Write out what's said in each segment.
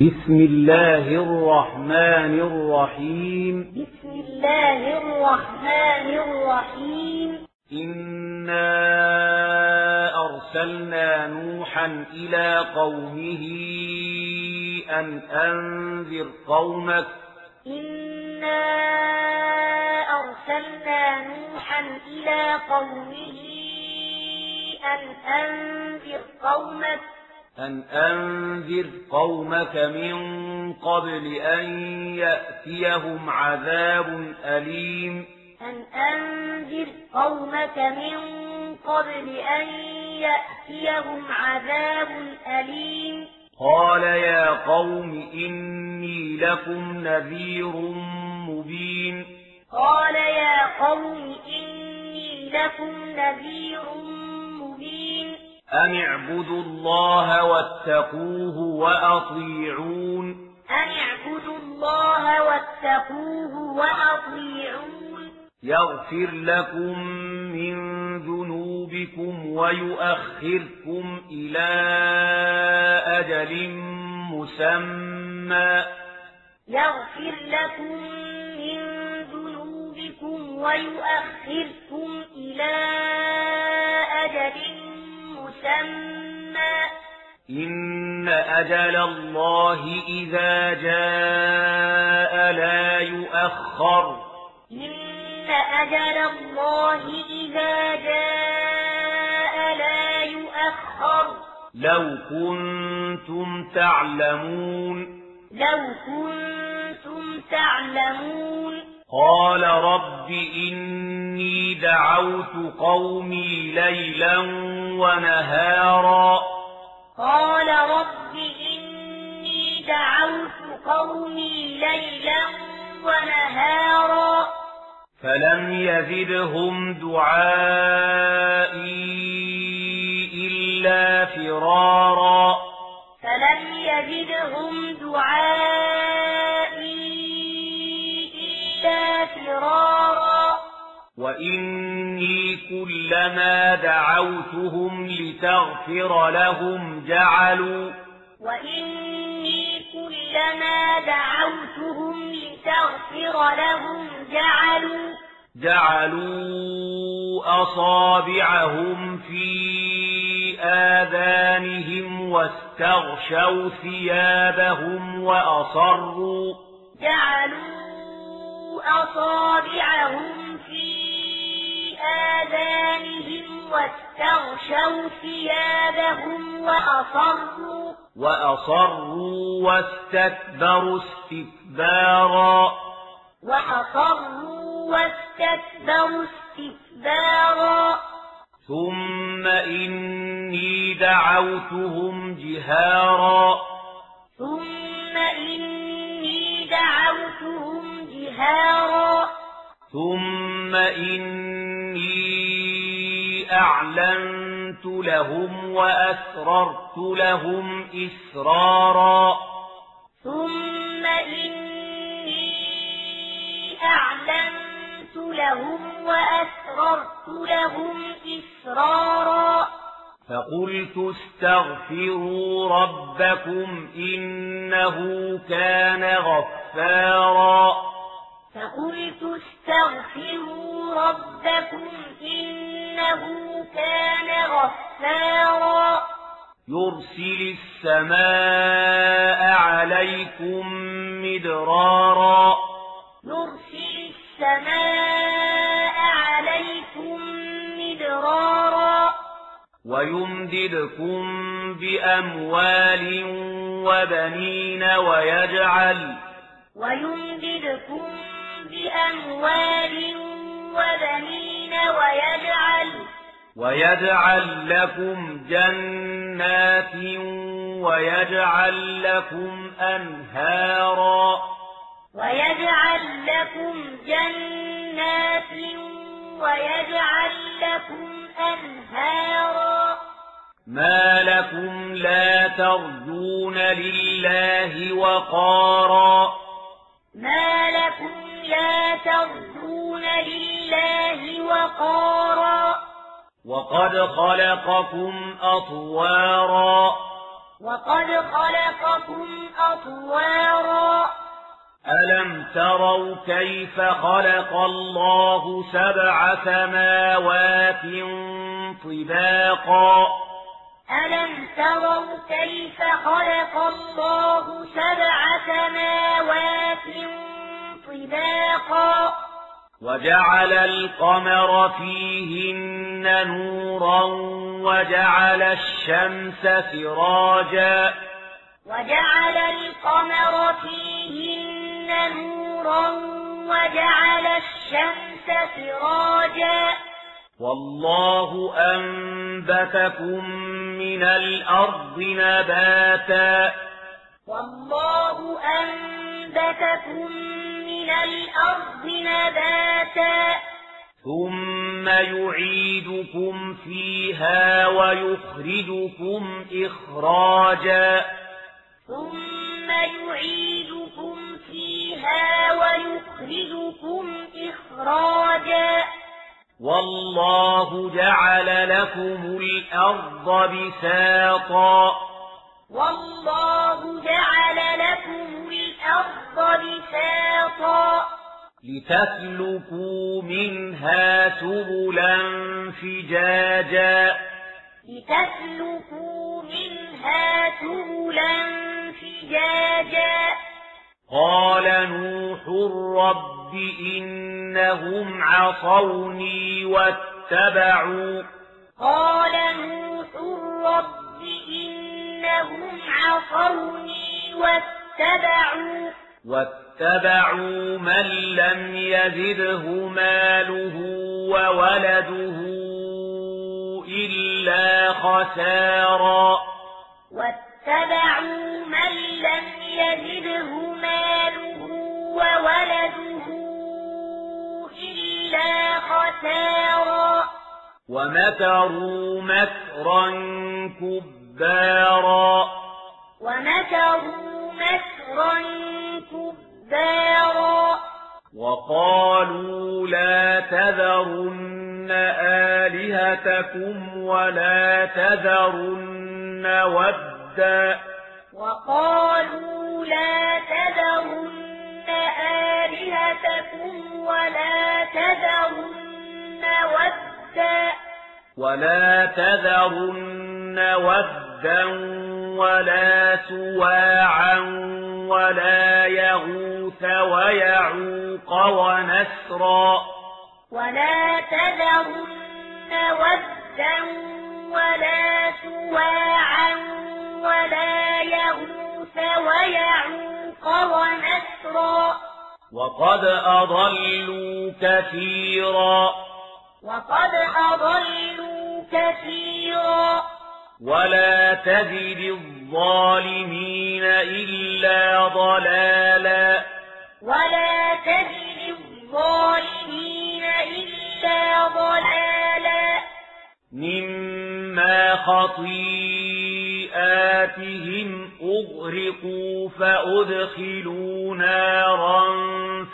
بسم الله الرحمن الرحيم. بسم الله الرحمن الرحيم. إنا أرسلنا نوحا إلى قومه أن أنذر قومك. إنا أرسلنا نوحا إلى قومه أن أنذر قومك. أن أنذر قومك من قبل أن يأتيهم عذاب أليم. أن أنذر قومك من قبل أن يأتيهم عذاب أليم. قال يا قوم إني لكم نذير مبين. قال يا قوم إني لكم نذير مبين أن اعبدوا الله واتقوه وأطيعون أن اعبدوا الله واتقوه وأطيعون يغفر لكم من ذنوبكم ويؤخركم إلى أجل مسمى يغفر لكم من ذنوبكم ويؤخركم إلى أجل إن أجل الله إذا جاء لا يؤخر. إن أجل الله إذا جاء لا يؤخر. لو كنتم تعلمون. لو كنتم تعلمون. قال رب إني دعوت قومي ليلا ونهارا. قال رب إني دعوت قومي ليلا ونهارا. فلم يزدهم دعائي إلا فرارا. فلم يزدهم دعائي وإني كلما دعوتهم لتغفر لهم جعلوا وإني كلما دعوتهم لتغفر لهم جعلوا جعلوا أصابعهم في آذانهم واستغشوا ثيابهم وأصروا جعلوا أصابعهم آذانهم واستغشوا ثيابهم وأصروا وأصروا واستكبروا استكبارا. وأصروا واستكبروا استكبارا. ثم إني دعوتهم جهارا. ثم إني دعوتهم جهارا. ثم إني أعلنت لهم وأسررت لهم إسرارا. ثم إني أعلنت لهم وأسررت لهم إسرارا. فقلت استغفروا ربكم إنه كان غفارا. فقلت استغفروا ربكم إنه كان غفارا. يرسل السماء عليكم مدرارا. يرسل السماء عليكم مدرارا. ويمددكم بأموال وبنين ويجعل ويمددكم بأموال وبنين ويجعل ويجعل لكم جنات ويجعل لكم أنهارا. ويجعل لكم جنات ويجعل لكم أنهارا. ما لكم لا ترجون لله وقارا. وقارا. وقد خلقكم أطوارا. وقد خلقكم أطوارا. ألم تروا كيف خلق الله سبع سماوات طباقا؟ ألم تروا كيف خلق الله سبع سماوات طباقا؟ وجعل القمر فيهن نورا وجعل الشمس سراجا وجعل القمر فيهن نورا وجعل الشمس سراجا والله أنبتكم من الأرض نباتا والله أنبتكم من الأرض نباتا. ثم يعيدكم فيها ويخرجكم إخراجا. ثم يعيدكم فيها ويخرجكم إخراجا. والله جعل لكم الأرض بساطا. والله بساطا لتسلكوا منها سبلا فجاجا. لتسلكوا منها سبلا فجاجا. قال نوح رب إنهم عصوني واتبعوا. قال نوح رب إنهم عصوني واتبعوا. واتبعوا من لم يزده ماله وولده إلا خسارا. واتبعوا من لم يزده ماله وولده إلا خسارا. ومكروا مكرا كبارا. ومكروا مكرا كبارا وقالوا لا تذرن آلهتكم ولا تذرن ودا. وقالوا لا تذرن آلهتكم ولا تذرن ودا. ولا تذرن ودا ولا سواعا ولا يغوث ويعوق ونسرا. ولا تذرن ودا ولا سواعا ولا يغوث ويعوق ونسرا. وقد أضلوا كثيرا. وقد أضلوا كثيرا. ولا تزد الظالمين إلا ضلالا ولا تزد الظالمين إلا ضلالا مما خطيئاتهم أغرقوا فأدخلوا نارا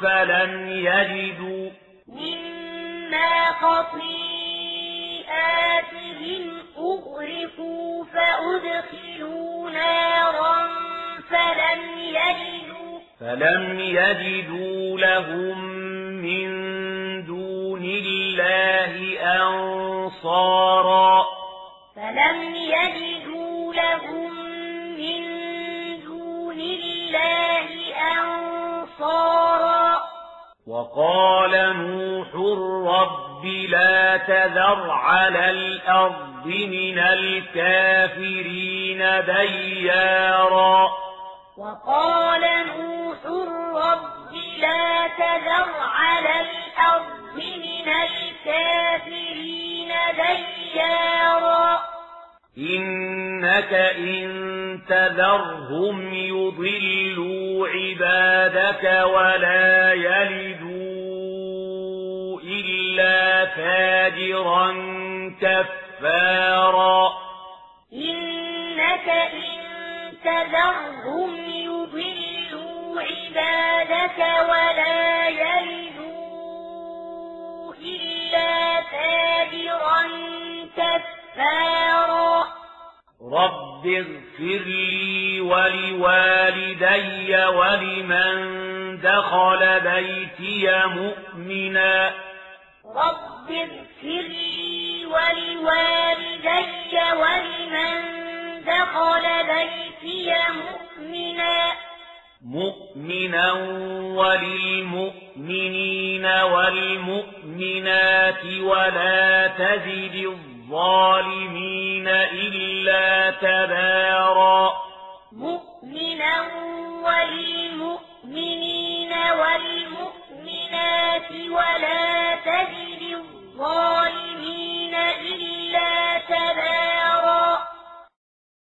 فلم يجدوا مما خطيئاتهم أغرقوا فأدخلوا نارا فلم يجدوا فلم يجدوا لهم من دون الله أنصارا. فلم يجدوا لهم من دون الله أنصارا. وقال نوح رب لا تذر على الأرض من الكافرين ديارا. وقال نوح رب لا تذر على الأرض من الكافرين ديارا. إنك إن تذرهم يضلوا عبادك ولا يلدوا إلا فاجرا كفارا إنك إن تذرهم يضلوا عبادك ولا يلدوا إلا فاجرا كفارا. رب اغفر اغفر لي ولوالدي ولمن دخل بيتي مؤمنا. رب اغفر لي ولوالدي ولمن دخل بيتي مؤمنا. مؤمنا وللمؤمنين والمؤمنات ولا تزد الظالمين إلا تبارا. مؤمنا وللمؤمنين والمؤمنات ولا